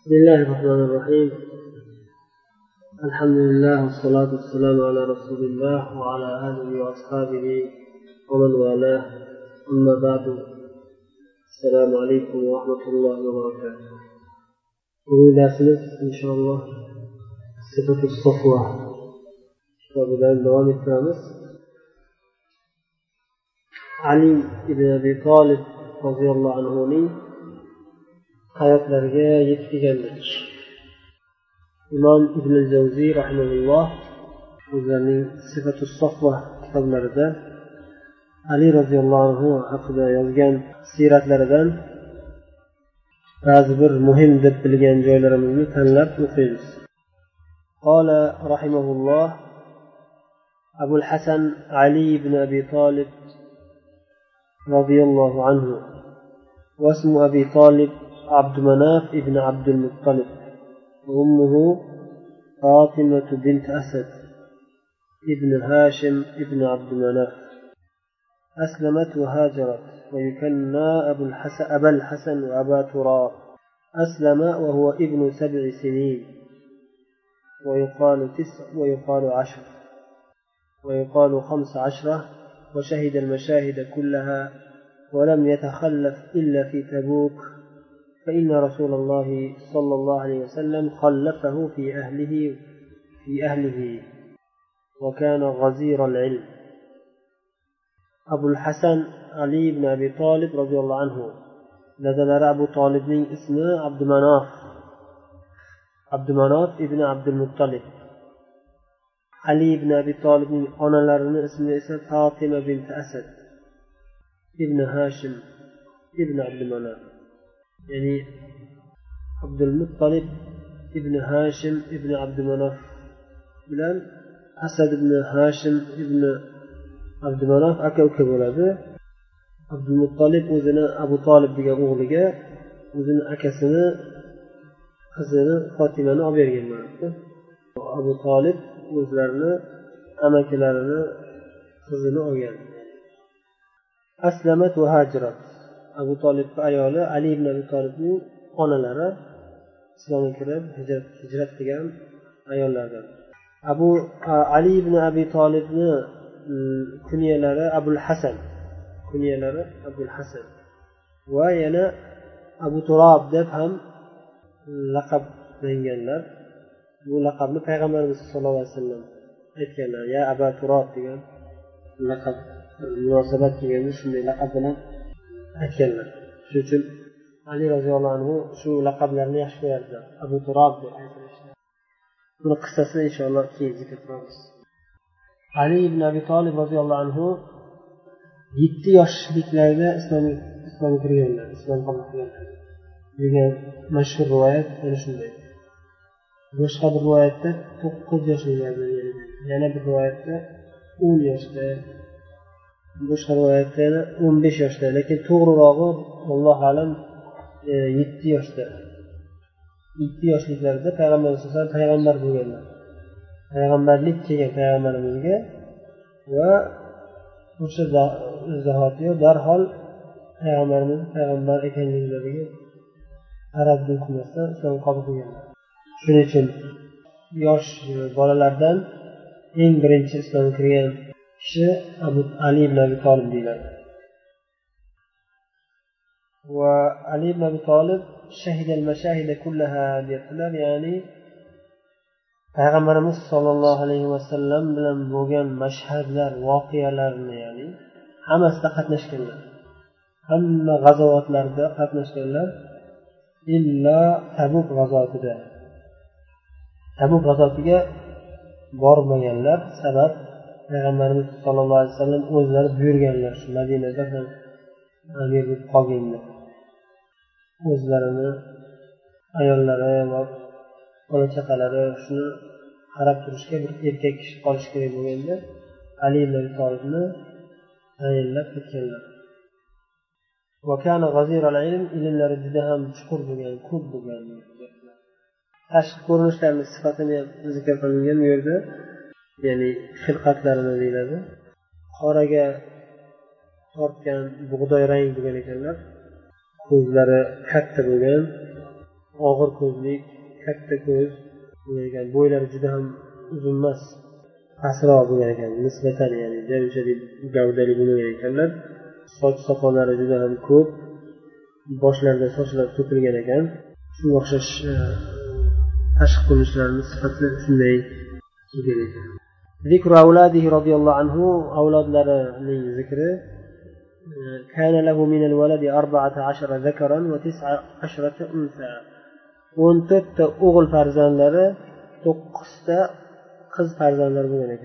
بسم الله الرحمن الرحيم. الحمد لله والصلاة والسلام على رسول الله وعلى آله وأصحابه ومن والاه. أما بعد السلام عليكم ورحمة الله وبركاته. bugun darsimiz inshaalloh sifatu sofva kitobidan davom ettiramiz ali ibn abi tolib roziyallohu anhuning hayotlariga yetib kelgandik imom ibn javziy rahimaulloh o'zlarining sifatu sofva kitoblarida ali roziyallohu anhu haqida yozgan siyratlaridan ba'zi bir muhim deb bilgan joylarimizni tanlab o'qiymiz قال رحمه الله أبو الحسن علي بن أبي طالب رضي الله عنه واسم أبي طالب عبد مناف بن عبد المطلب وأمه فاطمة بنت أسد ابن هاشم ابن عبد مناف أسلمت وهاجرت ويكنى أبو الحسن أبا الحسن وأبا تراب. أسلم وهو ابن سبع سنين. ويقال تسع ويقال عشر. ويقال خمس عشرة وشهد المشاهد كلها ولم يتخلف إلا في تبوك. فإن رسول الله صلى الله عليه وسلم خلفه في أهله في أهله وكان غزير العلم. أبو الحسن علي بن أبي طالب رضي الله عنه. لدن أبو طالب من اسمه عبد مناف عبد مناف ابن عبد المطلب علي بن أبي طالب من لرن اسمه اسم فاطمة بنت أسد ابن هاشم ابن عبد مناف ya'ni abdulmuttalib ibn hashim ibn abdumanof bilan asad ibn hashim ibn abdumanof aka uka bo'ladi. Abdulmuttolib o'zini abu tolib degan o'g'liga o'zini akasini qizini fotimani olib bergan bo'ladi. Abu tolib o'zlarini amakilarini qizini olgan. Aslamat va hajrat abu tolibni ayoli ali ibn abi tolibning onalari islomga kirib hijrat hijrat qilgan ayollardan. Abu ali ibn abi tolibni kunyalari abul hasan. Kunyalari abul hasan. Va yana abu turob deb ham laqablanganlar bu laqabni payg'ambarimiz sallallohu alayhi vasallam aytganlar. Ya aba turob degan laqab munosabat kelganda shunday laqab bilan aytganlar. Shuning uchun ali roziyallohu anhu shu laqablarni yaxshi ko'rardilar abu turob deb aytilishdi. Buni qissasini inshaalloh keyin zikr qilamiz. Ali ibn abi tolib roziyallohu anhu yetti yoshliklarida islom islomga kirganlar islom qabul qilganlar. Degan mashhur rivoyat ana shunday. Boshqa bir rivoyatda to'qqiz yoshliklarda yana bir rivoyatda o'n yoshda bu rivoyatda o'n besh yoshda lekin to'g'rirog'i allohu alam e, yetti yoshda. Yetti yoshliklarida payg'ambar alayhisalom payg'ambar bo'lganlar. Payg'ambarlik kelgan payg'ambarimizga va o'sha zahotiyo darhol payg'ambarimiz payg'ambar ekanliklariga taraddud qilmasdan islom qabul qilganlar. Shuning uchun yosh e, bolalardan eng birinchi islomga kirgan kishi abu ali ibn abi tolib deyiladi. Va ali ibn abi tolib kullaha deyaptilar ya'ni payg'ambarimiz sollallohu alayhi vasallam bilan bo'lgan mashhadlar voqealarni ya'ni hammasida qatnashganlar. Hamma g'azovatlarda qatnashganlar illo tabuk g'azotida. Tabuk g'azotiga bormaganlar sabab payg'ambarimiz sollallohu alayhi vasallam o'zlari buyurganlar shu madinada ham amir bo'lib qolganda. O'zlarini ayollari va bola chaqalari shuni qarab turishga bir erkak kishi qolishi kerak bo'lganda ali ibn abi tolibni tayinlab ketganlar. Ilmlari juda ham chuqur bo'lgan ko'p bo'lgan. Tashqi ko'rinishlarini sifatini ham zikr qilingan bu yerda ya'ni xilqatlarini deyiladi. Qoraga tortgan bug'doy rang bo'lgan ekanlar. Ko'zlari katta bo'lgan og'ir ko'zlik katta ko'z bo'lgan bo'ylari juda ham uzun emas pastroq bo'lgan ekan nisbatan ya'ni unchalik gavdali bo'lmagan ekanlar. Soch soqollari juda ham ko'p boshlarida sochlar to'kilgan ekan. Shunga o'xshash e, tashqi ko'rinishlarini sifati shunday ekan. ذكر أولاده رضي الله عنه أولاد لي ذكره. كان له من الولد أربعة عشر ذكرا وتسعة عشرة أنثى. وانتبت أغل فرزان لر تقصت قز فرزان لر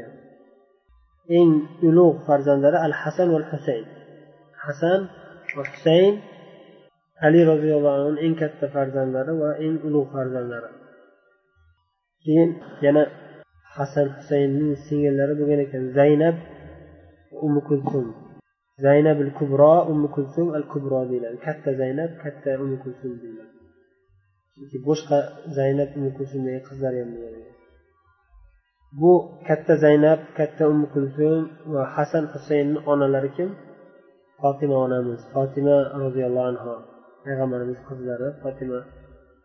إن يلوغ فرزان الحسن والحسين. حسن والحسين علي رضي الله عنه إن كت فرزان وإن يلوغ فرزان لر hasan husaynning singillari bo'lgan ekan. Zaynab umi kulsum zaynab al kubro umi kulsum al kubro deyiladi. Katta zaynab katta umi kulsum deyiladi. Chunki boshqa zaynab umi kulsumdagi qizlari ham bo'lgan bu katta zaynab katta umi kulsum va hasan husaynni onalari kim? Fotima onamiz. Fotima roziyallohu anhu payg'ambarimiz qizlari fotima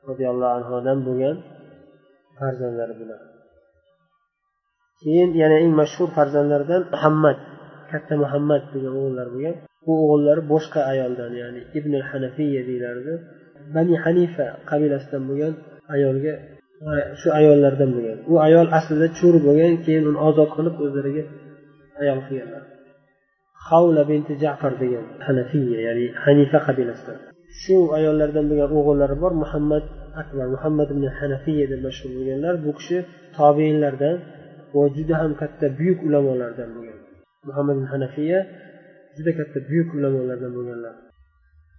roziyallohu anhudan bo'lgan farzandlari bular. Keyin yana eng mashhur farzandlaridan muhammad katta muhammad degan o'g'illar bo'lgan. Bu o'g'illari boshqa ayoldan ya'ni ibn hanafiya deyilardi bani hanifa qabilasidan bo'lgan ayolga shu ayollardan bo'lgan. U ayol aslida cho'ri bo'lgan keyin uni ozod qilib o'zlariga ayol qilganlar. Havla binti jafar degan hanafiya ya'ni hanifa qabilasidan. Shu ayollardan bo'lgan o'g'illari bor muhammad akbar muhammad ibn hanafiya deb mashhur bo'lganlar. Bu kishi tobeinlardan va juda ham katta buyuk ulamolardan bo'lgan. Muhammad hanafiya juda katta buyuk ulamolardan bo'lganlar.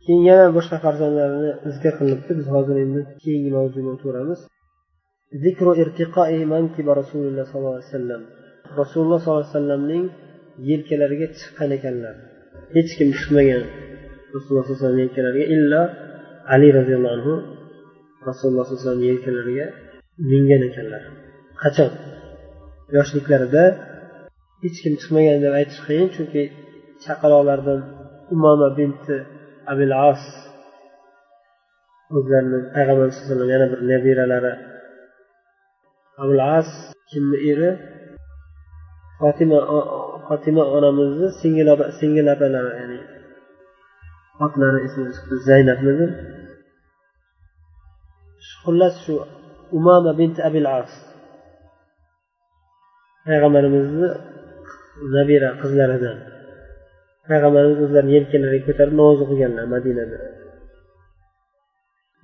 Keyin yana boshqa farzandlarini zikr qilinibdi. Biz hozir endi keyingi mavzuga o'taveramiz zikru irtiqoi mankiba rasululloh sollallohu alayhi vasallam. Rasululloh sollallohu alayhi vasallamning yelkalariga chiqqan ekanlar. Hech kim chiqmagan rasululloh sallallohu alayhi vasallam yelkalariga illo ali roziyallohu anhu rasululloh sallallohu alayhi vasallam yelkalariga mingan ekanlar. Qachon? Yoshliklarida hech kim chiqmagan deb aytish qiyin chunki chaqaloqlardan umoma binti abil as o'zlarini payg'ambar sallallohu yana bir nabiralari. Abul as kimni eri? Fotima fotima onamizni singil singil opalari ya'ni otlari esimga chiqdi zaynabmidi xullas shu umama binti abil as payg'ambarimizni nabira qizlaridan payg'ambarimiz o'zlarini yelkalariga ko'tarib namoz o'qiganlar madinada.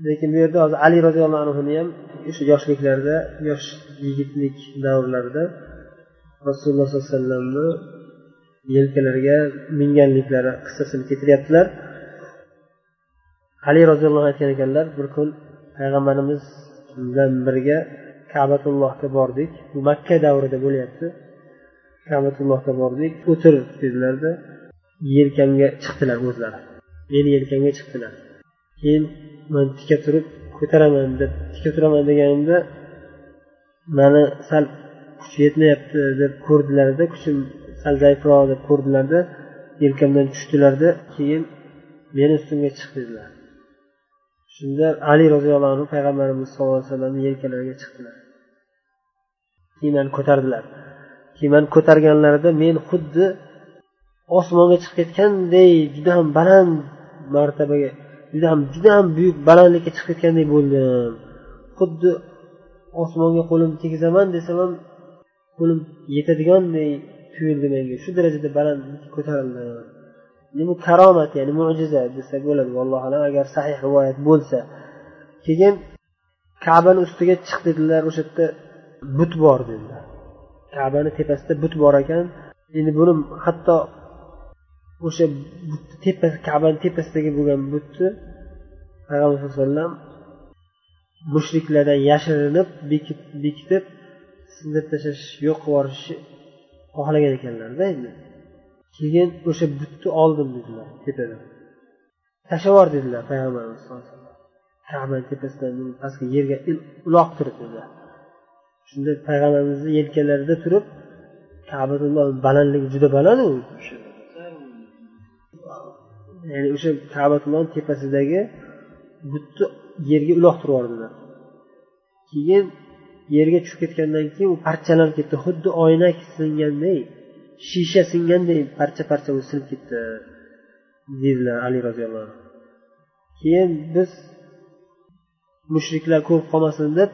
Lekin bu yerda hozir ali roziyallohu anhuni ham o'sha yoshliklarida yosh yigitlik davrlarida rasululloh sollallohu alayhi vasallamni yelkalariga minganliklari qissasini keltiryaptilar ali roziyallohu anhu aytgan ekanlar bir kun payg'ambarimiz bilan birga kabatullohga bordik. Bu makka davrida bo'lyapti. Kabatullohga bordik. O'tir dedilarda yelkamga chiqdilar o'zlari. Meni yelkamga chiqdilar. Keyin man tika turib ko'taraman deb tika turaman deganimda mani sal kuch yetmayapti deb ko'rdilarda kuchim sal zaifroq deb ko'rdilarda yelkamdan tushdilarda keyin meni ustimga chiq dedilar. Shunda ali roziyallohu anhu payg'ambarimiz sallallohu alayhi vasallamni yelkalariga chiqdilar. Keyin ko'tardilar. Keyin ko'targanlarida men xuddi osmonga chiqib ketganday juda ham baland martabaga juda ham juda ham buyuk balandlikka chiqib ketgandek bo'ldim. Xuddi osmonga qo'limni tegizaman desam ham qo'lim yetadiganday tuyuldi menga. Shu darajada baland ko'tarildim. Nima karomat ya'ni mo'jiza desak bo'ladi vallohu alam. Agar sahih rivoyat bo'lsa. Keyin kabani ustiga chiq dedilar o'sha yerda but bor dedilar. Kabani tepasida but bor ekan. Endi buni hatto o'sha tepasi kabani tepasidagi bo'lgan butni payg'ambar sallallohu alayhi vasallam mushriklardan yashirinib bekitib sindirib tashlash yo'q qilib yuborishni xohlagan ekanlarda endi. Keyin o'sha butni oldim dedilar tepadan tashlab yubor dedilar payg'ambarimiz kabani tepasidan pastga yerga uloqtirib dedilar. Shunda payg'ambarimizni yelkalarida turib kabatulloh balandligi juda baland u ya'ni o'sha kabatullohni tepasidagi butni yerga uloqtirib yubordilar. Keyin yerga tushib ketgandan keyin u parchalanib ketdi. Xuddi oynak singanday shisha singanday parcha parcha bo'lib sinib ketdi. Dedilar ali roziyallohu anhu. Keyin biz mushriklar ko'rib qolmasin deb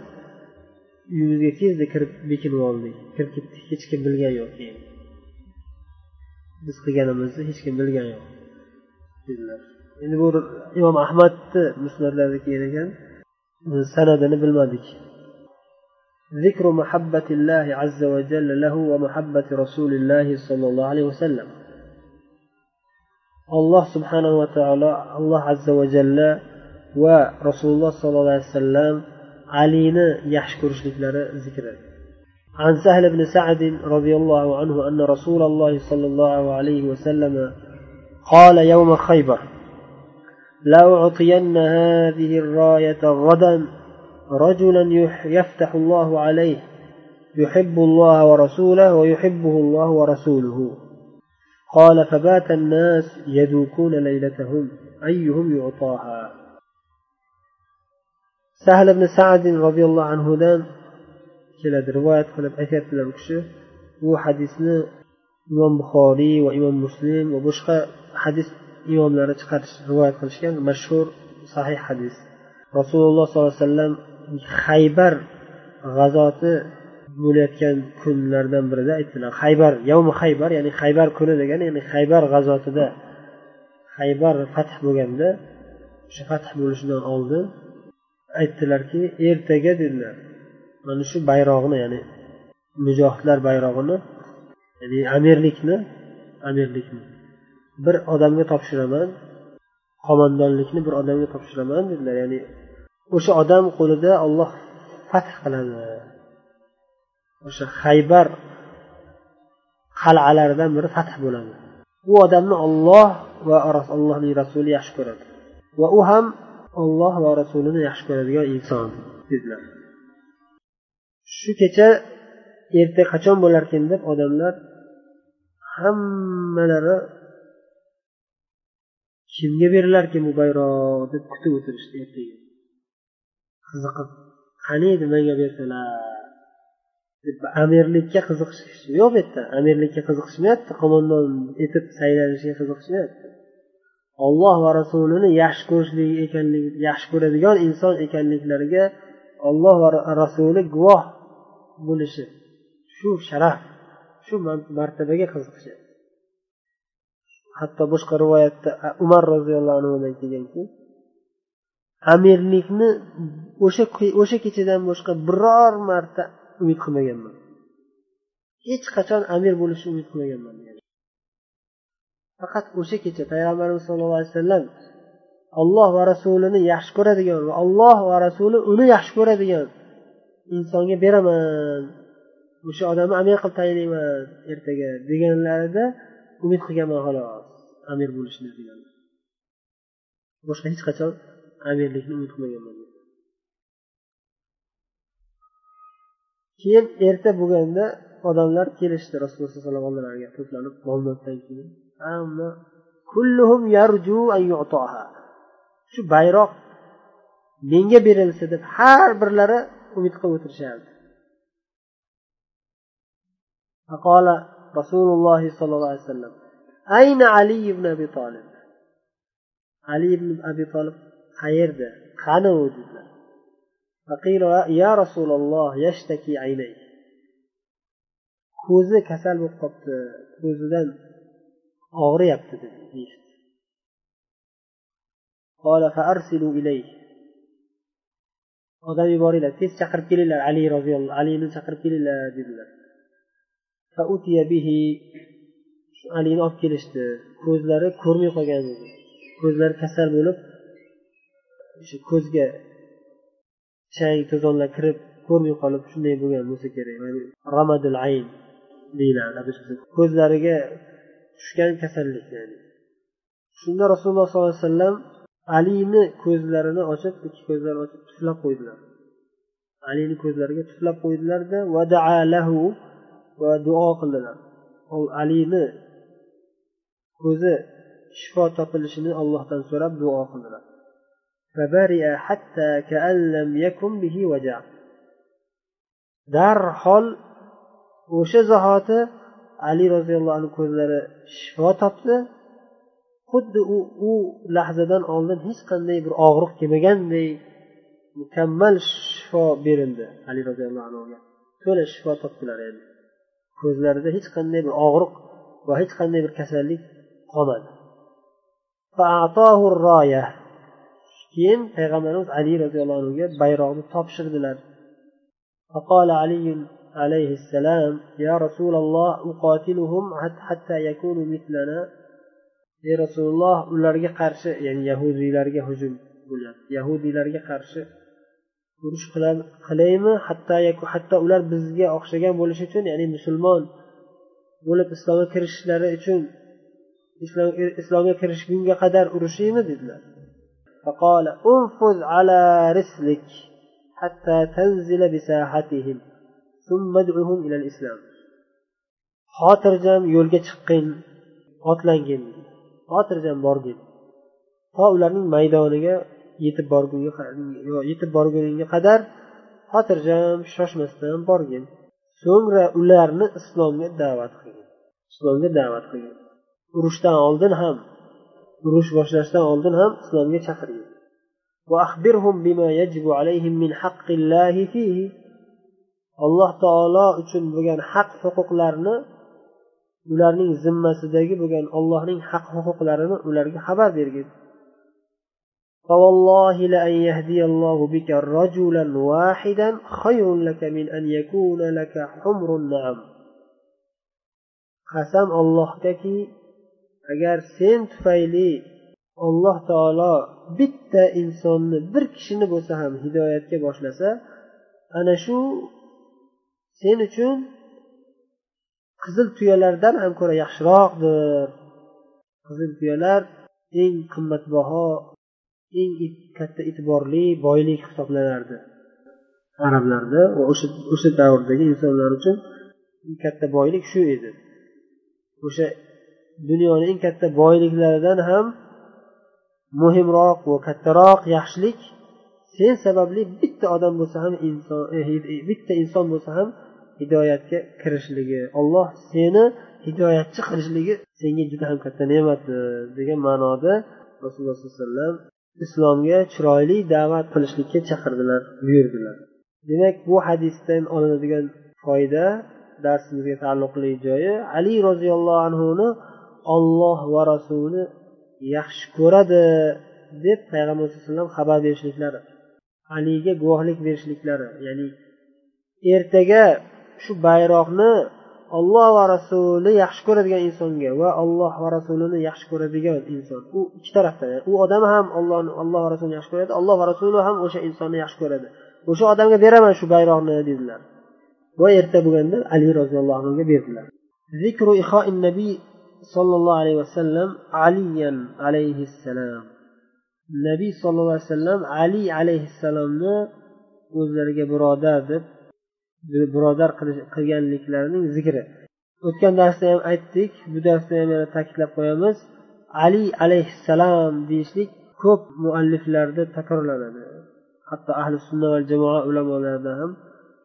uyimizga tezda kirib bekinib oldik. Kirib ketdik. Hech kim bilgani yo'q keyin. Biz qilganimizni hech kim bilgani yo'q dedilar. Endi bu imom ahmadni musnatlarida kelgan. Ekan sanadini bilmadik. ذكر محبة الله عز وجل له ومحبة رسول الله صلى الله عليه وسلم. subhanahu va taolo alloh azza va jalla va rasululloh sollallohu alayhi vasallam alini yaxshi ko'rishliklari zikri عن سهل بن سعد رضي الله عنه أن رسول الله صلى الله عليه وسلم قال يوم خيبر لأعطين هذه الراية غدا رجلا يفتح الله عليه يحب الله ورسوله ويحبه الله ورسوله. قال فبات الناس يذوقون ليلتهم أيهم يعطاها؟ سهل بن سعد رضي الله عنه دان كلا رواية كلا بحثات للركشة هو حديثنا إمام بخاري وإمام مسلم وبشقة. حديث إمام لرجخة رواية كلا مشهور صحيح حديث. رسول الله صلى الله عليه وسلم haybar g'azoti bo'layotgan kunlardan birida aytdilar haybar yavmi haybar ya'ni haybar kuni degani ya'ni haybar g'azotida haybar fath bo'lganda o'sha fath bo'lishidan oldin aytdilarki ertaga dedilar mana shu bayrog'ini ya'ni mujohidlar bayrog'ini ya'ni amirlikni amirlikni bir odamga topshiraman qo'mondonlikni bir odamga topshiraman dedilar. Ya'ni o'sha odam qo'lida olloh fath qiladi. O'sha haybar qal'alaridan biri fath bo'ladi. U odamni olloh va allohning rasuli yaxshi ko'radi. Va u ham olloh va rasulini yaxshi ko'radigan inson dedilar. Shu kecha erta qachon bo'larkin deb odamlar hammalari kimga berilarkin bu bayroq deb kutib o'tirishdi ertaga. Qiziqib qani edi menga bersalar? Deb amirlikka qiziqish yo'q bu yerda amirlikka qiziqishmayapti qo'mondon etib saylanishga qiziqishmayapti. Olloh va rasulini yaxshi ko'rishlik ekanligi yaxshi ko'radigan inson ekanliklariga olloh va rasuli guvoh bo'lishi shu sharaf shu martabaga qiziqishyapti hatto boshqa rivoyatda umar roziyallohu anhudan kelganki amirlikni o'sha o'sha kechadan boshqa biror marta umid qilmaganman. Hech qachon amir bo'lishni umid qilmaganman faqat o'sha kecha payg'ambarimiz sollallohu alayhi vasallam olloh va rasulini yaxshi ko'radigan va olloh va rasuli uni yaxshi ko'radigan insonga beraman. O'sha odamni amir qilib tayinlayman ertaga deganlarida umid qilganman xolos amir bo'lishni degan boshqa hech qachon amirlikni umid qilmaganman keyin erta bo'lganda odamlar kelishdi rasululloh sallallohu alayhi vasallam oldilariga to'planib bomdoddan keyin hamma kulluhum yarju an yu'taha shu bayroq menga berilsa deb har birlari umid qilib o'tirishardi فقال رسول الله صلى الله عليه وسلم أين علي بن أبي طالب علي بن أبي طالب qayerda? Qani u dedilar. Ya rasululloh yashtaki aynay. Ko'zi kasal bo'lib qolibdi ko'zidan og'riyapti dedi. Odam yuboringlar tez chaqirib kelinglar ali roziyallohu alini chaqirib kelinglar dedilar. Alini olib kelishdi. Ko'zlari ko'rmay qolgan edi. Ko'zlari kasal bo'lib shu ko'zga chang to'zonlar kirib ko'rmay qolib shunday bo'lgan bo'lsa kerak. Ramadul ayn deyiladi ko'zlariga tushgan kasallik ya'ni. Shunda rasululloh sollallohu alayhi vasallam alini ko'zlarini ochib ikki ko'zlarini ochib tuflab qo'ydilar. Alini ko'zlariga tuflab qo'ydilarda lahu va duo qildilar. Alini ko'zi shifo topilishini allohdan so'rab duo qildilar. فبرئ حتى كأن لم يكن به وجع darhol o'sha zahoti ali roziyallohu anhu ko'zlari shifo topdi xuddi u u lahzadan oldin hech qanday bir og'riq kelmaganday mukammal shifo berildi ali roziyallohu anhuga to'la shifo topdilar endi ko'zlarida hech qanday bir og'riq va hech qanday bir kasallik qolmadi keyin payg'ambarimiz ali roziyallohu anhuga bayroqni topshirdilar فقال علي عليه السلام يا رسول الله أقاتلهم حتى يكونوا مثلنا ey rasululloh ularga qarshi ya'ni yahudiylarga hujum bo'lyapti yahudiylarga qarshi urush qilaymi hatto hatto ular bizga o'xshagan bo'lishi uchun ya'ni musulmon bo'lib islomga kirishishlari uchun islomga kirishgunga qadar urushaymi dedilar فقال انفذ على رسلك حتى تنزل بساحتهم ثم ادعهم إلى الإسلام xotirjam yo'lga chiqqin otlangin xotirjam borgin to ularning maydoniga yetib borgunga yetib borguningga qadar xotirjam shoshmasdan borgin so'ngra ularni islomga da'vat qilgin islomga da'vat qilgin urushdan oldin ham urush boshlashdan oldin ham islomga chaqirgin وأخبرهم بما يجب عليهم من حق الله فيه alloh taolo uchun bo'lgan haq huquqlarni ularning zimmasidagi bo'lgan ollohning haq huquqlarini ularga xabar bergin فوالله لأن يهدي الله بك رجلا واحدا خير لك من أن يكون لك حمر النعم qasam allohgaki agar sen tufayli alloh taolo bitta insonni bir kishini bo'lsa ham hidoyatga boshlasa ana shu sen uchun qizil tuyalardan ham ko'ra yaxshiroqdir. Qizil tuyalar eng qimmatbaho eng katta e'tiborli boylik hisoblanardi. Arablarda va o'sha o'sha davrdagi insonlar uchun katta boylik shu edi. O'sha dunyoni eng katta boyliklaridan ham muhimroq va kattaroq yaxshilik sen sababli bitta odam bo'lsa ham inson e, e, bitta inson bo'lsa ham hidoyatga kirishligi olloh seni hidoyatchi qilishligi senga juda ham katta ne'matdir degan ma'noda rasululloh sollallohu alayhi vasallam islomga chiroyli da'vat qilishlikka chaqirdilar buyurdilar. Demak bu hadisdan olinadigan foyda darsimizga taalluqli joyi ali roziyallohu anhuni olloh va rasuli yaxshi ko'radi deb payg'ambar alayhi vasallam xabar berishliklari aliga guvohlik berishliklari ya'ni ertaga shu bayroqni olloh va rasuli yaxshi ko'radigan insonga va olloh va rasulini yaxshi ko'radigan inson. U ikki tarafdan u odam ham ollohni olloh va rasulini yaxshi ko'radi olloh va rasuli ham o'sha insonni yaxshi ko'radi. O'sha odamga beraman shu bayroqni dedilar. Va erta bo'lganda ali roziyallohu anhuga berdilar. sollallohu alayhi vasallam aliyan alayhissalom nabiy sollallohu alayhi vasallam ali alayhissalomni o'zlariga birodar deb birodar qilganliklarining zikri. O'tgan darsda ham aytdik bu darsda ham yana ta'kidlab qo'yamiz ali alayhissalom deyishlik ko'p mualliflarda takrorlanadi. Hatto ahli sunna va jamoa ulamolarida ham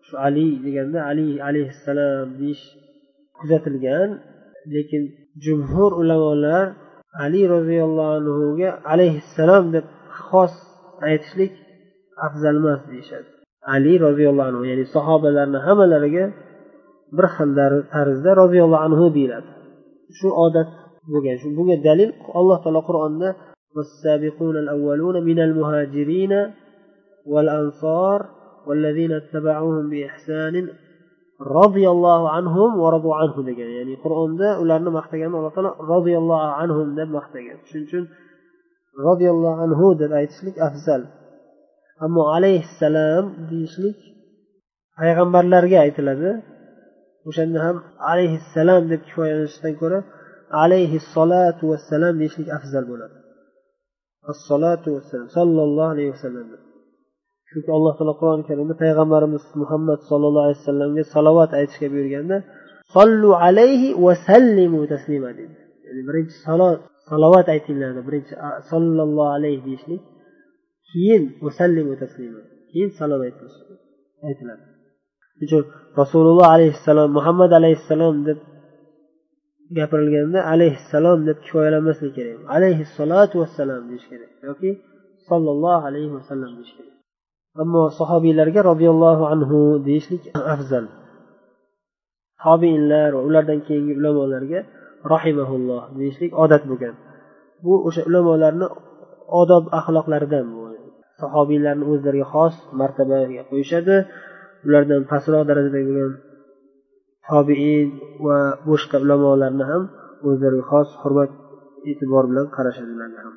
shu ali deganda ali alayhissalom deyish kuzatilgan lekin jumhur ulamolar ali roziyallohu anhuga alayhissalom deb xos aytishlik afzal emas deyishadi ali roziyallohu anhu ya'ni sahobalarni hammalariga bir xil tarzda roziyallohu anhu deyiladi shu odat bo'lgan shu bunga dalil alloh taolo qur'onda والسابقون الأولون من المهاجرين والأنصار والذين اتبعوهم بإحسان roziyallohu anhum va radu anhu degan. Ya'ni qur'onda ularni maqtaganni alloh taolo roziyallohu anhum deb maqtagan. Shuning uchun roziyallohu anhu deb aytishlik afzal. Ammo alayhissalom deyishlik payg'ambarlarga aytiladi. O'shanda ham alayhissalom deb kifoyalanishdan ko'ra alayhissalotu vassalam deyishlik afzal bo'ladi. Assalotu vassalam sollallohu alayhi vasallam. Chunki alloh taolo qur'oni karimda payg'ambarimiz muhammad sollallohu alayhi vasallamga salovat aytishga buyurganda sollu alayhi va sallimu taslima dedi ya'ni birinchi salot salovat aytinglar birinchi sollallohu alayhi deyishlik keyin keyin salom aytiladi. Uchun rasululloh alayhissalom muhammad alayhissalom deb gapirilganda alayhissalom deb kifoyalanmaslik kerak. Alayhissalotu vassalom deyish kerak yoki sollallohu alayhi vasallam deyish kerak. Ammo sahobiylarga roziyallohu anhu deyishlik afzal. Tobiinlar va ulardan keyingi ulamolarga rohimaulloh deyishlik odat bo'lgan. Bu o'sha ulamolarni odob axloqlaridan bu sahobiylarni o'zlariga xos martabaga qo'yishadi. Ulardan pastroq darajada bo'lgan tobiin va boshqa ulamolarni ham o'zlariga xos hurmat e'tibor bilan qarashadi ularga ham.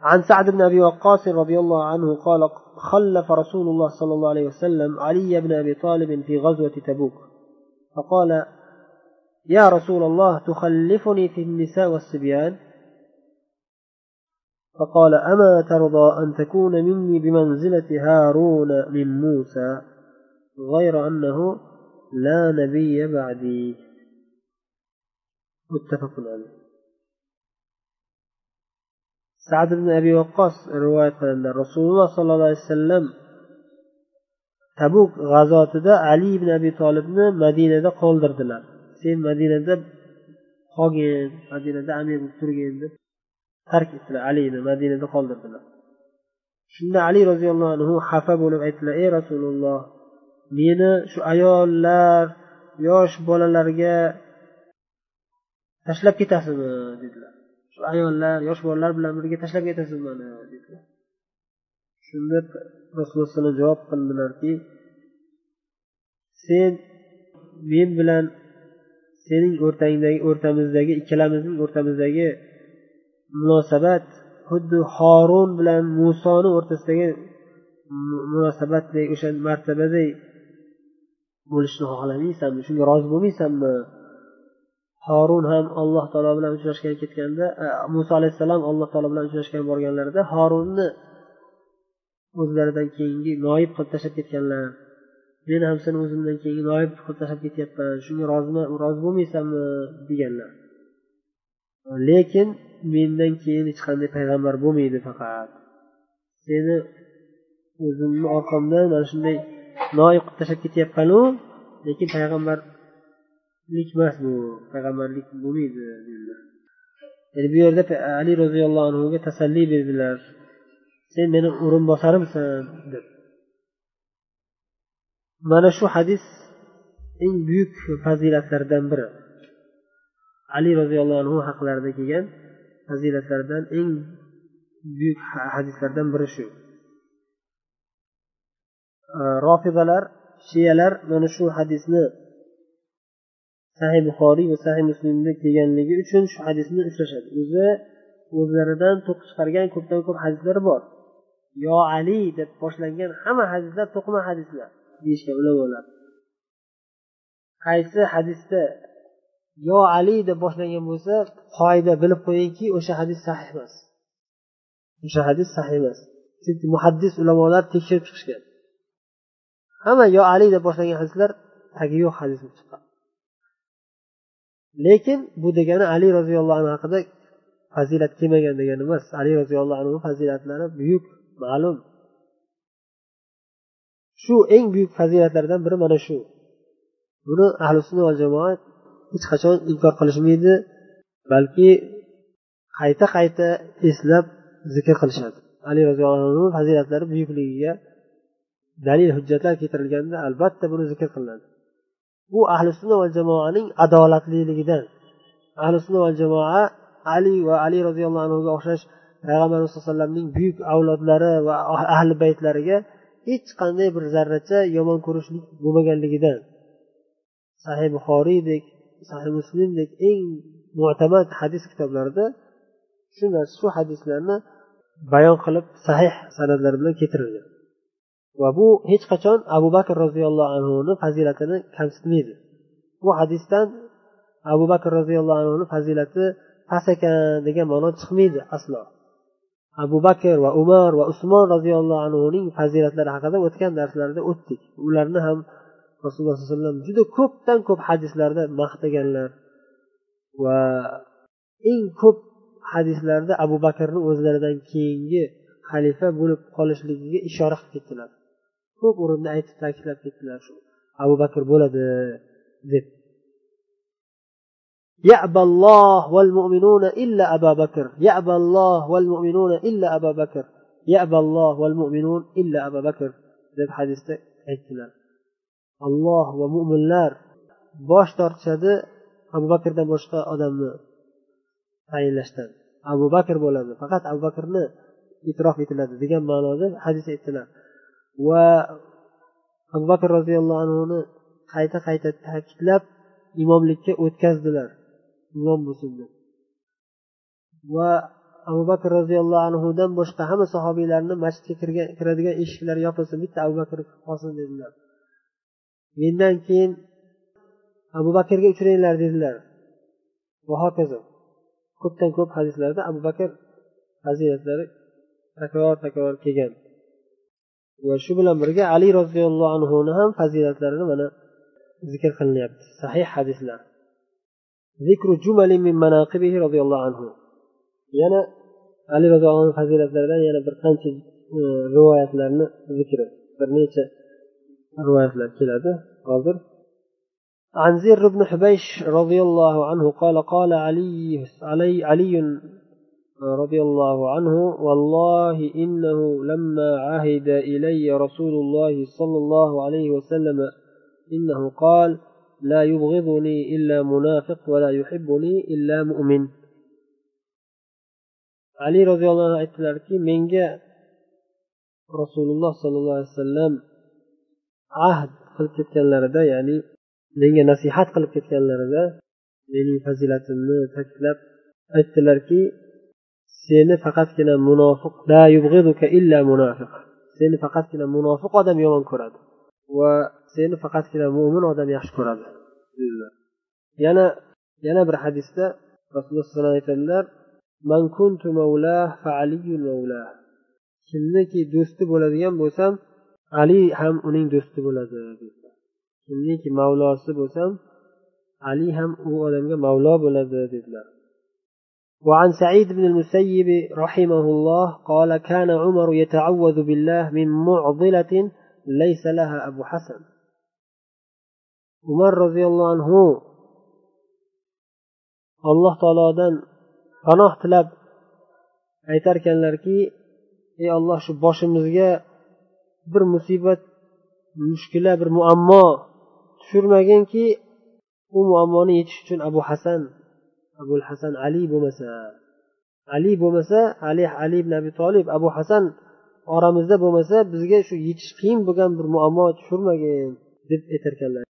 عن سعد بن أبي وقاص رضي الله عنه قال خلف رسول الله صلى الله عليه وسلم علي بن أبي طالب في غزوة تبوك. فقال يا رسول الله تخلفني في النساء والصبيان؟ فقال أما ترضى أن تكون مني بمنزلة هارون من موسى غير أنه لا نبي بعدي. متفق عليه. sad ibn abi vaqqos rivoyat qiladilar rasululloh sollallohu alayhi vasallam tabuk g'azotida ali ibn abi tolibni madinada qoldirdilar. Sen madinada qolgin madinada amir bo'lib turgin deb tark etdilar. Alini madinada qoldirdilar. Shunda ali roziyallohu anhu xafa bo'lib aytdilar ey rasululloh meni shu ayollar yosh bolalarga tashlab ketasizmi? dedilar. Ayollar yosh bolalar bilan birga tashlab ketasiz mani dedilar. Shunda rasululloh alayhi javob qildilarki sen men bilan sening o'rtangdagi o'rtamizdagi ikkalamizning o'rtamizdagi munosabat xuddi horun bilan musoni o'rtasidagi munosabatdek o'sha martabaday bo'lishni xohlamaysanmi shunga rozi bo'lmaysanmi? Horun ham alloh taolo bilan uchrashgan ketganda e, muso alayhissalom alloh taolo bilan uchrashgan borganlarida horunni o'zlaridan keyingi noib qilib tashlab ketganlar. Men ham seni o'zimdan keyingi noib qilib tashlab ketyapman shunga rozimi rozi bo'lmaysanmi deganlar. Lekin mendan keyin hech qanday payg'ambar bo'lmaydi faqat. Seni o'zimni orqamdan mana shunday noib qilib tashlab ketyapmanu lekin payg'ambarlik emas bu payg'ambarlik bo'lmaydi dedilar. Ya'ni bu yerda ali roziyallohu anhuga tasalli berdilar. Sen meni o'rinbosarimsan deb. Mana shu hadis eng buyuk fazilatlardan biri. Ali roziyallohu anhu haqlarida kelgan fazilatlardan eng buyuk hadislardan biri shu. Rofidalar shiyalar mana shu hadisni sahih buxoriy va sahih muslimda kelganligi uchun shu hadisni ushlashadi o'zi o'zlaridan to'qib chiqargan ko'pdan ko'p hadislar bor. Yo ali deb boshlangan hamma hadislar to'qima hadislar deyishgan ulamolar. Qaysi hadisda yo ali deb boshlangan bo'lsa qoida bilib qo'yingki o'sha hadis sahih emas. O'sha hadis sahih emas. Chunki muhaddis ulamolar tekshirib chiqishgan. Hamma yo ali deb boshlangan hadislar tagi yo'q hadis bo'lib chiqqan lekin bu degani ali roziyallohu anhu haqida fazilat kelmagan degani emas. Ali roziyallohu anhu fazilatlari buyuk ma'lum. Shu eng buyuk fazilatlardan biri mana shu. Buni ahli sunna va jamoat hech qachon inkor qilishmaydi balki qayta qayta eslab zikr qilishadi. Ali roziyallohu anhu fazilatlari buyukligiga dalil hujjatlar keltirilganda albatta buni zikr qilinadi. Bu ahli sunna va jamoaning adolatliligidan ahli sunna va jamoa ali va ali roziyallohu anhuga o'xshash payg'ambarimiz sallallohu alayhi vasallamning buyuk avlodlari va ahli baytlariga hech qanday bir zarracha yomon ko'rishlik bo'lmaganligidan sahih buxoriydek sahih muslimdek eng mo'tamad hadis kitoblarida shu narsa shu hadislarni bayon qilib sahih san'atlar bilan keltirilgan. Va bu hech qachon abu bakr roziyallohu anhuni fazilatini kamsitmaydi. Bu hadisdan abu bakr roziyallohu anhuni fazilati past ekan degan ma'no chiqmaydi aslo. Abu bakr va umar va usmon roziyallohu anhuning fazilatlari haqida o'tgan darslarda o'tdik. Ularni ham rasululloh sollallohu alayhi vasallam juda ko'pdan ko'p hadislarda maqtaganlar va eng ko'p hadislarda abu bakrni o'zlaridan keyingi xalifa bo'lib qolishligiga ishora qilib ketdilar. ko'p o'rinda aytib ta'kidlab ketdilar shu abu bakr bo'ladi deb يأبى الله والمؤمنون إلا أبا بكر يأبى الله والمؤمنون إلا أبا بكر يأبى الله والمؤمنون إلا أبا بكر deb hadisda aytdilar olloh va mo'minlar bosh tortishadi abu bakrdan boshqa odamni tayinlashdan abu bakr bo'ladi faqat abu bakrni e'tirof etiladi degan ma'noda hadis aytdilar Va abu bakr roziyallohu anhuni qayta qayta ta'kidlab imomlikka o'tkazdilar imom bo'lsin deb va abu bakr roziyallohu anhudan boshqa hamma sahobiylarni masjidga kirgan kiradigan eshiklar yopilsin bitta abu bakr qolsin dedilar. Mendan keyin abu bakrga uchranglar dedilar. Va hokazo. Ko'pdan ko'p hadislarda abu bakr fazilatlari takror takror kelgan. va shu bilan birga ali roziyallohu anhuni ham fazilatlarini mana zikr qilinyapti sahih hadislar zikru jumali min manaqibihi roziyallohu anhu yana ali roziyallohu anhu fazilatlaridan yana bir qancha rivoyatlarni zikri bir necha rivoyatlar keladi hozir عن زر بن حبيش رضي الله عنه قال قال علي علي, علي رضي الله عنه والله إنه لما عهد إلي رسول الله صلى الله عليه وسلم إنه قال لا يبغضني إلا منافق ولا يحبني إلا مؤمن. علي رضي الله عنه أتلالك من جاء رسول الله صلى الله عليه وسلم عهد قلت تتلالك يعني من جاء نصيحات قلت تتلالك مني فزلت من تكلب أتلالك seni faqatgina munofiq la yubg'iduka illa munofiq seni faqatgina munofiq odam yomon ko'radi. Va seni faqatgina mo'min odam yaxshi ko'radi. Yana yana bir hadisda rasululloh alayhi vasallam aytadilar man kuntu mavlah fa aliyun mavlah kimniki do'sti bo'ladigan bo'lsam ali ham uning do'sti bo'ladi kimniki mavlosi bo'lsam ali ham u odamga mavlo bo'ladi dedilar وعن سعيد بن المسيب رحمه الله قال كان عمر يتعوذ بالله من معضلة ليس لها أبو حسن عمر رضي الله عنه alloh taolodan panoh tilab aytarkanlarki ey olloh shu boshimizga bir musibat mushkula bir muammo tushirmaginki u muammoni yechish uchun abu hasan abul hasan ali bo'lmasa ali bo'lmasa ali ali ibn abi tolib abu hasan oramizda bo'lmasa bizga shu yechish qiyin bo'lgan bir muammo tushirmagin deb aytarkanlar.